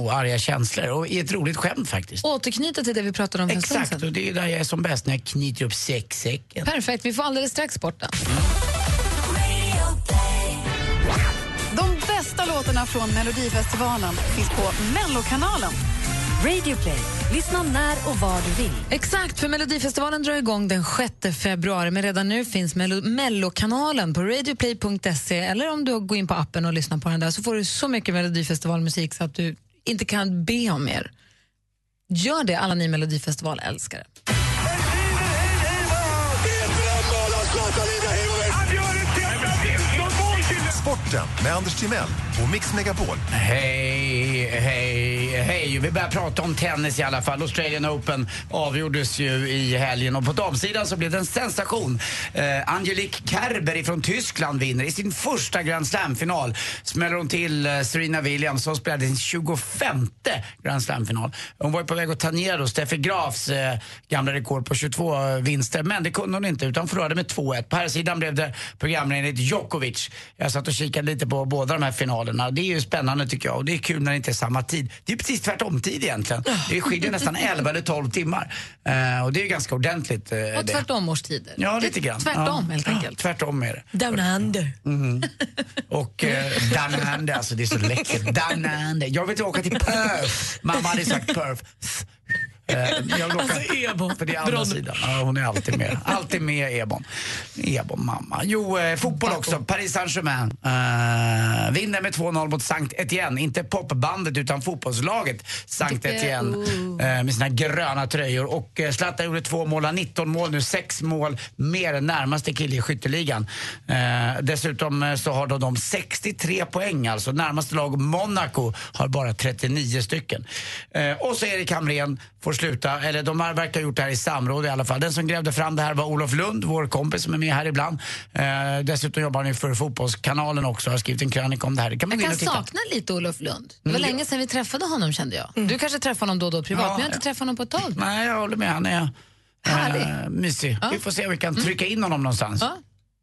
och arga känslor. Och i ett roligt skämt faktiskt.
Återknyta till det vi pratade om för
Exakt,
sedan.
och det är där jag är som bäst, när jag knyter upp sexsäcken.
Perfekt, vi får alldeles strax sporten.
De bästa låtarna från Melodifestivalen finns på Mellokanalen.
Radio Play. Lyssna när och var du vill.
Exakt, för Melodifestivalen drar igång den 6 februari men redan nu finns Mello- Mellokanalen på radioplay.se eller om du går in på appen och lyssnar på den där så får du så mycket Melodifestivalmusik så att du inte kan be om mer. Gör det, alla ni Melodifestivalälskare.
Sporten med Anders Timell och Mix Megapol.
Hej, hej, hej. Vi börjar prata om tennis i alla fall. Australian Open avgjordes ju i helgen och på damsidan så blev det en sensation. Eh, Angelique Kerber från Tyskland vinner i sin första Grand Slam-final. Smäller hon till eh, Serena Williams som spelade sin 25 Grand Slam-final. Hon var ju på väg att tangera då Steffi Grafs eh, gamla rekord på 22 eh, vinster men det kunde hon inte utan förlorade med 2-1. På här sidan blev det programledaren Djokovic. Jag satt och kikade lite på båda de här finalerna. Det är ju spännande tycker jag och det är kul när det inte är samma tid. Det är precis tvärtom tid egentligen. Det skiljer nästan 11 eller 12 timmar. Eh, och det är ganska ordentligt. Eh,
Och tvärtom årstider.
Ja, lite grann.
Tvärtom
ja.
helt enkelt.
Tvärtom är det.
Down under.
Mhm. Och eh, down under, alltså det är så läckert. Down under. Jag vill åka till Perth. Mamma hade sagt Perth. Eh, jag vill
Alltså, Ebon.
För det är andra
Bron-
sidan. Ja, hon är alltid med. Alltid med Ebon. Ebon mamma. Jo, eh, fotboll också. Paris Saint-Germain eh, vinner med 2-0 mot Sankt Etienne. Inte popbandet utan fotbollslaget Sankt Etienne. Eh, med sina gröna tröjor. Och eh, Zlatan gjorde två mål, har 19 mål nu. Sex mål mer än närmaste kille i skytteligan. Eh, dessutom eh, så har då de 63 poäng alltså. Närmaste lag Monaco har bara 39 stycken. Och så Erik Hamrén får sluta, eller de har- verkar ha gjort det här i samråd i alla fall. Den som grävde fram det här var Olof Lund, vår kompis som är med här ibland. Eh, dessutom jobbar han ju för Fotbollskanalen också och har skrivit en krönika om det här. Det kan man
Jag kan sakna lite Olof Lund. Det var
Mm.
länge sedan vi träffade honom kände jag. Du kanske träffar honom då och då privat,
Ja,
men jag har inte
ja.
träffat honom på ett tag.
Nej, jag håller med. Han är eh, mysig. Vi får se om vi kan trycka in honom någonstans.
Ja.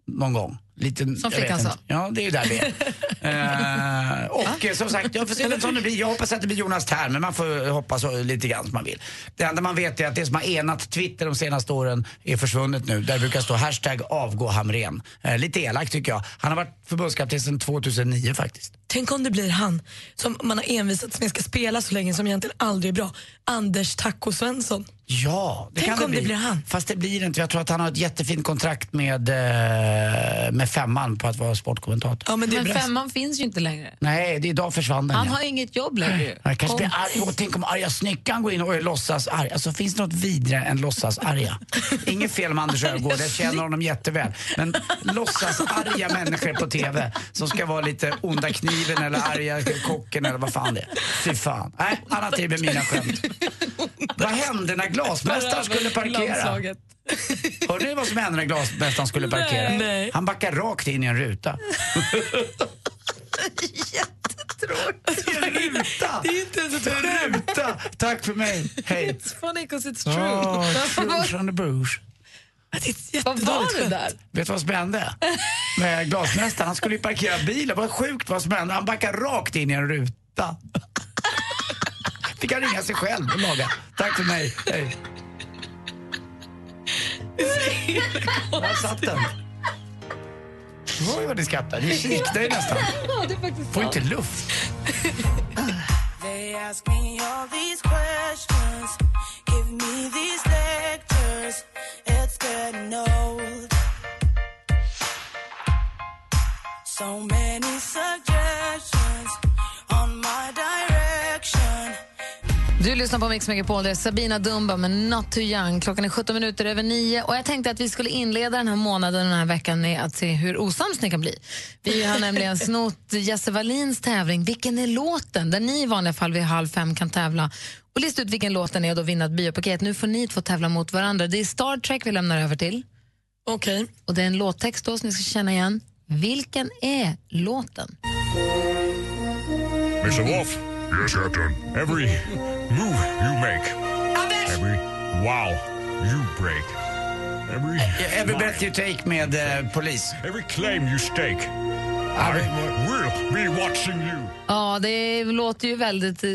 Någon gång. Lite, jag vet
flickan sa.
Ja, det är ju där vi är. eh, och som sagt, jag får se vem som det blir. Jag hoppas att det blir Jonas Tern, men man får hoppas lite grann som man vill. Det enda man vet är att det som har enat Twitter de senaste åren är försvunnet nu. Där brukar stå hashtag avgå Hamrén. Eh, lite elakt tycker jag. Han har varit förbundskapten sedan 2009 faktiskt.
Tänk om det blir han som man har envisats med ska spela så länge som egentligen aldrig är bra. Anders Taco Svensson.
Ja, det
Tänk
kan det
om
bli.
det blir han.
Fast det blir inte. Jag tror att han har ett jättefint kontrakt med, eh, med femman på att vara sportkommentator.
Ja, men är
Men femman finns ju inte längre.
Nej, det, idag försvann den.
Han
ja.
har inget jobb längre.
Jag kanske blir arg. Och tänk om arga snickaren går in och är låtsas arg. Alltså finns det något vidare än låtsas arga? Inget fel med Anders Öfvergård, jag känner honom jätteväl. Men låtsas arga människor på TV som ska vara lite onda kniven eller arga kocken eller vad fan det är. Fy fan. Nej, annat tid med mina skämt. Vad hände när glasmästaren skulle parkera? Hörde ni vad som hände när glasmästaren skulle parkera?
Nej.
Han backar rakt in i en ruta. En ruta!
Det är inte ens ett skämt.
ruta! Tack för mig. Hej.
It's funny 'cause it's true.
Oh, Bruce on the Bruce.
Det är ett
Vad var det där?
Vet du vad som hände? Med glasmästaren, han skulle ju parkera bilen. Vad sjukt vad som hände. Han backar rakt in i en ruta. Fick han ringa sig själv och laga. Tack för mig. Hej. Där satt den. Oj vad ni skrattar. Ni kiknar ju nästan.
Ja, det är faktiskt
Får
sant.
inte luft.
They ask me all these questions, give me these lectures. It's getting old. So many suggestions
Du lyssnar på Mix Megapol, det är Sabina Dumba med Not Too Young. Klockan är 17 minuter över nio och jag tänkte att vi skulle inleda den här månaden, den här veckan med att se hur osams ni kan bli. Vi har nämligen snott Jesse Wallins tävling Vilken är låten? Där ni i vanliga fall vid halv fem kan tävla och lista ut vilken låten är och då vinna ett biopaket. Nu får ni två tävla mot varandra. Det är Star Trek vi lämnar över till.
Okej.
Och det är en låttext då som ni ska känna igen. Vilken är låten?
Mr. Wolf. Yes, Captain. Every move you make. Every wow you break. Every
Every breath you take med eh, polis.
Every claim you stake. I will be watching you.
Ja, det låter ju väldigt eh,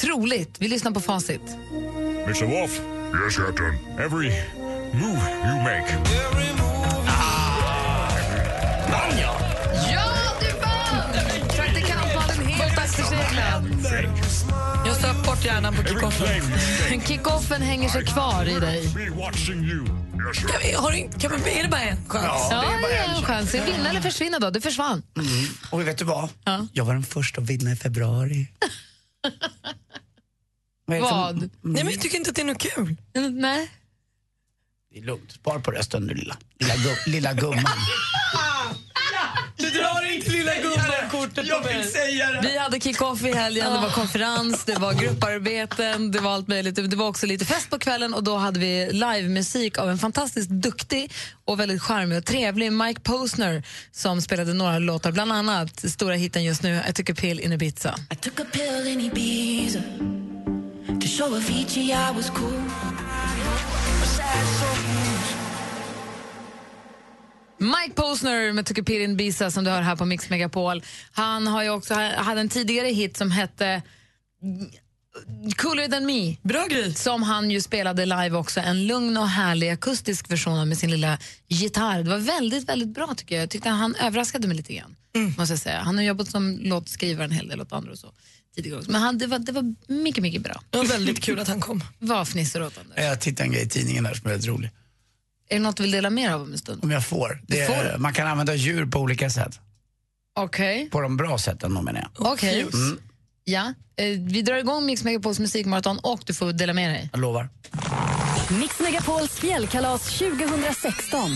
troligt. Vi lyssnar på facit.
Mr. Wolf. Yes, Captain. Every move you make.
Akterseglad.
Jag söp bort hjärnan på kickoffen.
Kickoffen hänger sig kvar i dig.
Kan vi, har, du- kan vi, är det bara en chans?
Ja, det är en chans. Vinna eller försvinna då. Du försvann.
Mm. Och vet du vad?
Ja.
Jag var den första att vinna i februari. Vad? är det
Vad?
Nej, men jag tycker inte att det är något kul.
Nej.
Det är lugnt. Spar på rösten nu lilla, lilla, gu, lilla gumman.
Inte lilla
fick säga det.
Vi hade kick-off i helgen, det var konferens, det var grupparbeten, det var allt möjligt. Det var också lite fest på kvällen och då hade vi livemusik av en fantastiskt duktig och väldigt charmig och trevlig Mike Posner som spelade några låtar, bland annat stora hiten just nu, I took a pill in Ibiza.
I took a pill in Ibiza to show Avicii I was cool.
Mike Posner med Took a pill in Ibiza som du hör här på Mix Megapol. Han har ju också hade en tidigare hit som hette Cooler than me.
Bra grej.
Som han ju spelade live också. En lugn och härlig akustisk version av med sin lilla gitarr. Det var väldigt, väldigt bra tycker jag. Jag tyckte han överraskade mig lite grann. Måste jag säga. Han har jobbat som låtskrivare en hel del åt andra och så tidigare också. Men han, det, var, det var mycket, mycket bra.
Det var väldigt kul att han kom.
Vad fnissar åt Anders?
Jag tittade en grej i tidningen här som är väldigt rolig.
Är det något du vill dela mer av om en stund?
Om jag får. Det
får.
man kan använda djur på olika sätt.
Okej.
På de bra sätten, då menar jag.
Okej.
Mm,
Ja. Eh, vi drar igång Mix Megapols musikmaraton och du får dela med dig.
jag lovar.
Mix Megapols fjällkalas 2016.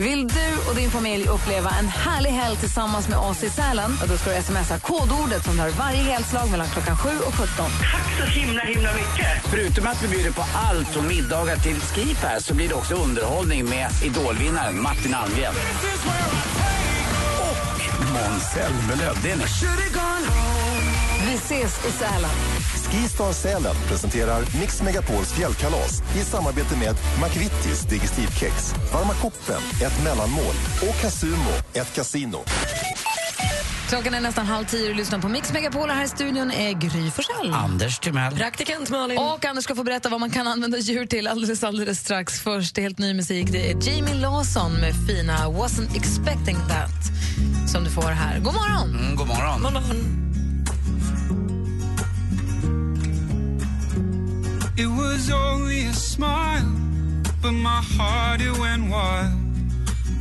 Vill du och din familj uppleva en härlig helg tillsammans med oss i Sälen? Då ska du smsa kodordet som har varje helslag mellan klockan 7 och 17.
Tack så himla, himla mycket.
Förutom att vi bjuder på allt från middagar till skip här så blir det också underhållning med idolvinnaren Martin Almgren. Och Måns Zelmerlöw.
Vi ses i Sälen.
Skistar Sälen presenterar Mix Megapols fjällkalas i samarbete med McVittys Digestivkex, Varma koppen, ett mellanmål och Casumo, ett kasino.
Klockan är nästan halv tio och lyssnar på Mix Megapol och här i studion är Gry Forssell.
Anders Timell.
Praktikant Malin.
Och Anders ska få berätta vad man kan använda djur till alldeles, alldeles strax. Först helt ny musik. Det är Jamie Lawson med fina Wasn't expecting that som du får här. God morgon!
Mm, god morgon.
God morgon.
It was only a smile, but my heart it went wild.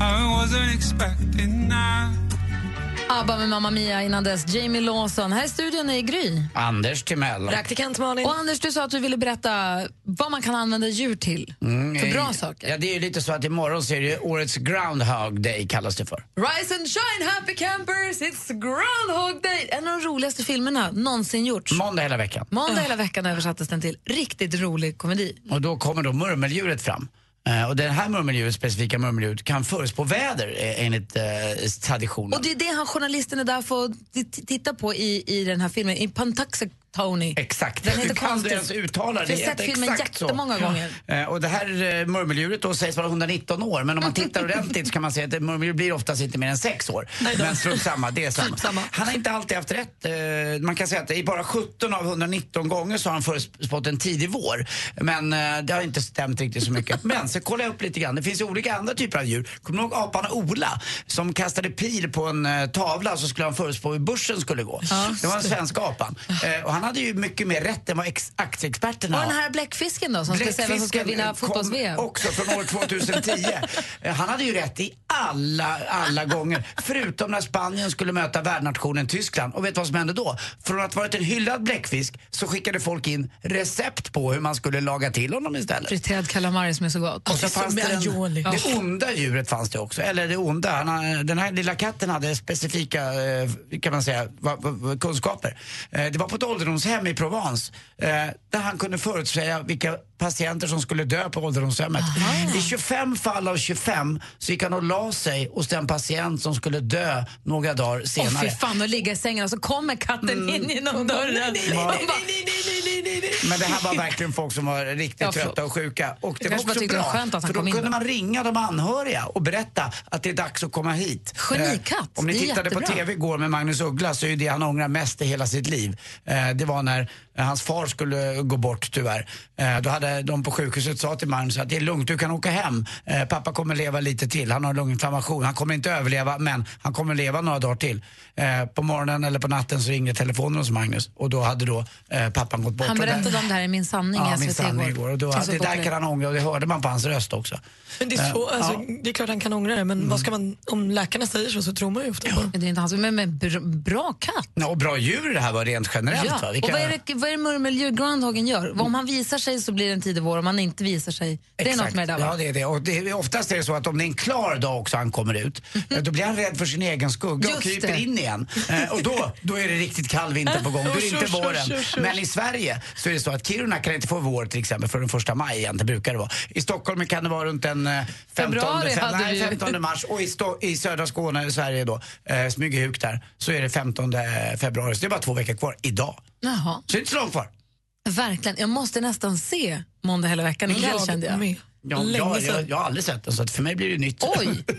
I wasn't expecting that.
ABBA med Mamma Mia innan dess. Jamie Lawson. Här i studion är Gry.
Anders Timell.
Praktikant Malin.
Och Anders, du sa att du ville berätta vad man kan använda djur till.
Mm,
För
eh,
bra saker.
Ja, det är ju lite så att imorgon så är det årets Groundhog Day kallas det för.
Rise and shine happy campers, it's Groundhog Day! En av de roligaste filmerna någonsin gjorts.
Måndag hela veckan.
Måndag hela veckan översattes den till. Riktigt rolig komedi.
Och då kommer då murmeldjuret fram. Eh, och det här murmeldjuret, specifika murmeldjuret, kan förutspå väder eh, enligt eh, traditionen.
Och det är det han journalisten är där för att titta på i, i den här filmen, i Pantaxet Tony.
Exakt.
Den heter
Hur kan du ens uttala det?
Jag har sett filmen
Exakt så.
jättemånga gånger.
Eh, Och det här eh, murmeldjuret då sägs vara 119 år, men om man tittar ordentligt så kan man se att murmeldjur blir oftast inte mer än 6 år. Men strunt samma, det är samma. Han har inte alltid haft rätt. Eh, Man kan säga att i bara 17 av 119 gånger så har han förutspått en tidig vår. Men det har inte stämt riktigt så mycket. Men så kollar jag upp lite grann. Det finns ju olika andra typer av djur. Kommer du ihåg apan Ola som kastade pil på en tavla så skulle han förutspå hur börsen skulle gå. det var den svenska apan. Och han hade ju mycket mer rätt än vad ex- aktieexperterna
Och
har.
den här bläckfisken då, som ska säga vem som ska vinna fotbolls-VM.
också från år 2010. Eh, Han hade ju rätt i alla, alla gånger. Förutom när Spanien skulle möta värdnationen Tyskland. Och vet du vad som hände då? Från att varit en hyllad bläckfisk så skickade folk in recept på hur man skulle laga till honom istället.
Friterad calamari som är så gott.
Och så fanns det, den, det onda djuret fanns det också. Eller det onda. Han, har- den här lilla katten hade specifika eh, kan man säga, va, va, va, kunskaper. Eh, det var på ett ålderdomshem i Provence eh, där han kunde förutsäga vilka patienter som skulle dö på ålderdomshemmet. I 25 fall av 25 så gick han och la sig hos den patient som skulle dö några dagar
Åh
senare.
fy fan, och ligga i sängen och så kommer katten in genom dörren.
Men det här var verkligen folk som var riktigt
Ja,
trötta och sjuka. Och det var också bra,
skönt att han
för då kunde man ringa de anhöriga och berätta att det är dags att komma hit.
Genikatt,
Eh, Om ni tittade på
jättebra.
TV igår med Magnus Uggla så är det han ångrar mest i hela sitt liv. Eh, det var när hans far skulle gå bort tyvärr. Eh, då hade de på sjukhuset sa till Magnus att det är lugnt, du kan åka hem. Eh, pappa kommer leva lite till, han har lunginflammation. Han kommer inte överleva men han kommer leva några dagar till. Eh, på morgonen eller på natten så ringde telefonen hos Magnus och då hade då eh, pappan gått bort.
Han berättade om det här i Min sanning
Ja,
i
min sanning igår. Och då, det där kan han ångra och det hörde man på hans röst också.
Men det är, så,
Eh,
alltså,
ja.
det är klart han kan ångra det, men vad ska man, om läkarna säger så så tror man ju ofta på det.
Det är inte hans, men, men bra, katt.
Ja, och bra djur det här var rent generellt.
Ja.
Va? Vi
Och vad är, det, vad vad är det murmeldjur groundhoggen gör? Om han visar sig så blir det en tidig vår, om han inte visar sig, det är något
Exakt.
med det där va?
Ja, det är det. Och det oftast är det så att om det är en klar dag också han kommer ut, eh, då blir han rädd för sin egen skugga och
Just
kryper
det.
in igen. Eh, och då, då är det riktigt kall vinter på gång. Då är det inte
Usch, usch,
våren. Men i Sverige så är det så att Kiruna kan inte få vår till exempel för den första maj igen, det brukar det vara. I Stockholm kan det vara runt den eh, 15,
Februari
fem, nej,
vi.
15 mars och i, Sto- i södra Skåne, i Sverige då, eh, Smygehuk där, så är det 15 februari. Så det är bara två veckor kvar idag.
Jaha.
Så långt kvar.
Verkligen. Jag måste nästan se Måndag hela veckan ikväll
Jag
kände jag.
Ja, jag, jag, jag har aldrig sett den så att för mig blir det nytt.
Oj!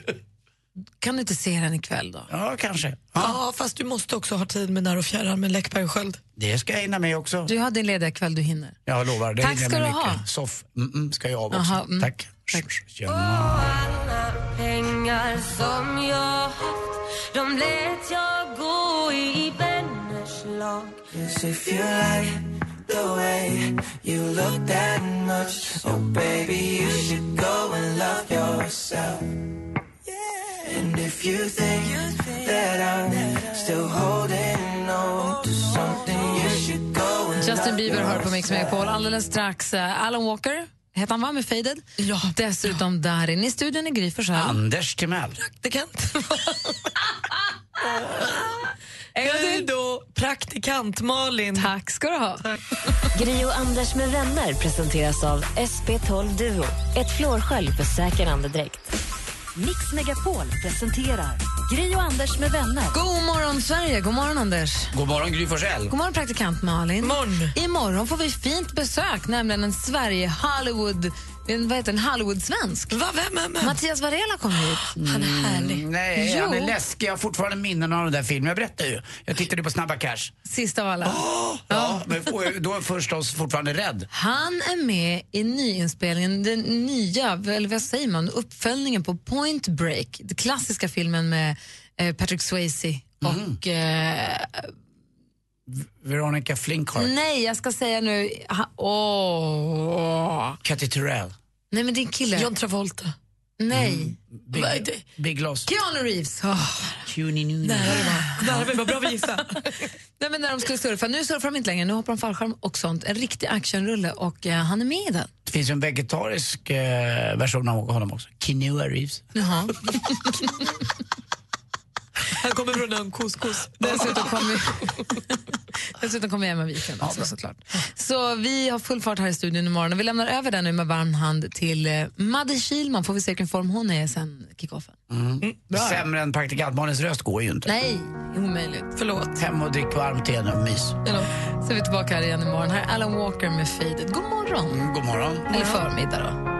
Kan du inte se den ikväll då?
Ja, kanske.
Ja, fast du måste också ha tid med när och fjärran med Läckberg och Sköld.
Det ska jag hinna med också.
Du har din lediga kväll, du hinner.
Jag lovar. Det
Tack ska du ha.
mycket. Soff mm, mm, ska jag också.
Aha, mm.
Tack. Ja.
Alla pengar som jag haft De lät jag gå i lag
Yes, if you like the way you look that much, oh baby, you should go and love yourself. And if you think that I'm still holding on to something, you should go and
Justin Bieber hör på Mix. Megapol. Alldeles strax uh, Alan Walker, heter han va, med Faded?
Ja.
Dessutom där inne i studion är Gry.
Anders Timell.
Praktikant. Hej då, praktikant Malin.
Tack ska du ha.
Gri och Anders med vänner presenteras av SP12 Duo. Ett flårskölj för säker andedräkt.
Mix Megapol presenterar Gri och Anders med vänner.
God morgon, Sverige. God morgon, Anders.
God morgon Gry Forssell.
God morgon, praktikant Malin.
Morgon.
Imorgon får vi fint besök, nämligen en Sverige-Hollywood... En, vad heter en Hollywood-svensk.
Va, vem, vem?
Mattias Varela kommer hit.
Han är härlig.
Mm, nej,
Jo.
han är läskig. Jag har fortfarande minnen av den där filmen. Jag berättar ju. Jag tittade på Snabba Cash.
Sista av alla.
Ja, men då är förstås fortfarande rädd.
Han är med i nyinspelningen, den nya, eller vad säger man, uppföljningen på Point Break. Den klassiska filmen med eh, Patrick Swayze och... Eh,
Veronica Flinkhart.
nej, jag ska säga nu... Åh.
Cathy Turrell.
Nej, men det är en kille.
John Travolta.
Nej.
Big,
är det?
Big Loss.
Keanu Reeves. Oh.
Cuny nu.
Nära det var. Bra vi gissade.
Nej, men när de skulle surfa. Nu surfar de inte längre, nu hoppar de fallskärm och sånt. En riktig actionrulle och eh, han är med i den.
Det finns en vegetarisk eh, version av honom också. Kinua Reeves.
Jaha.
Han kommer från en couscous.
Dessutom kommer Dessutom kommer Emma Wiklund också såklart. Så vi har full fart här i studion imorgon och vi lämnar över den nu med varm hand till eh, Madde Kilman. Får vi se vilken form hon är sen kickoffen.
Mm. Sämre än praktikant Malins röst går ju inte.
Nej, omöjligt.
Förlåt.
Hem och drick varmt te nu, mys.
Så är vi tillbaka här igen imorgon. Här är Alan Walker med Faded. God morgon.
Mm, god morgon.
Eller förmiddag då.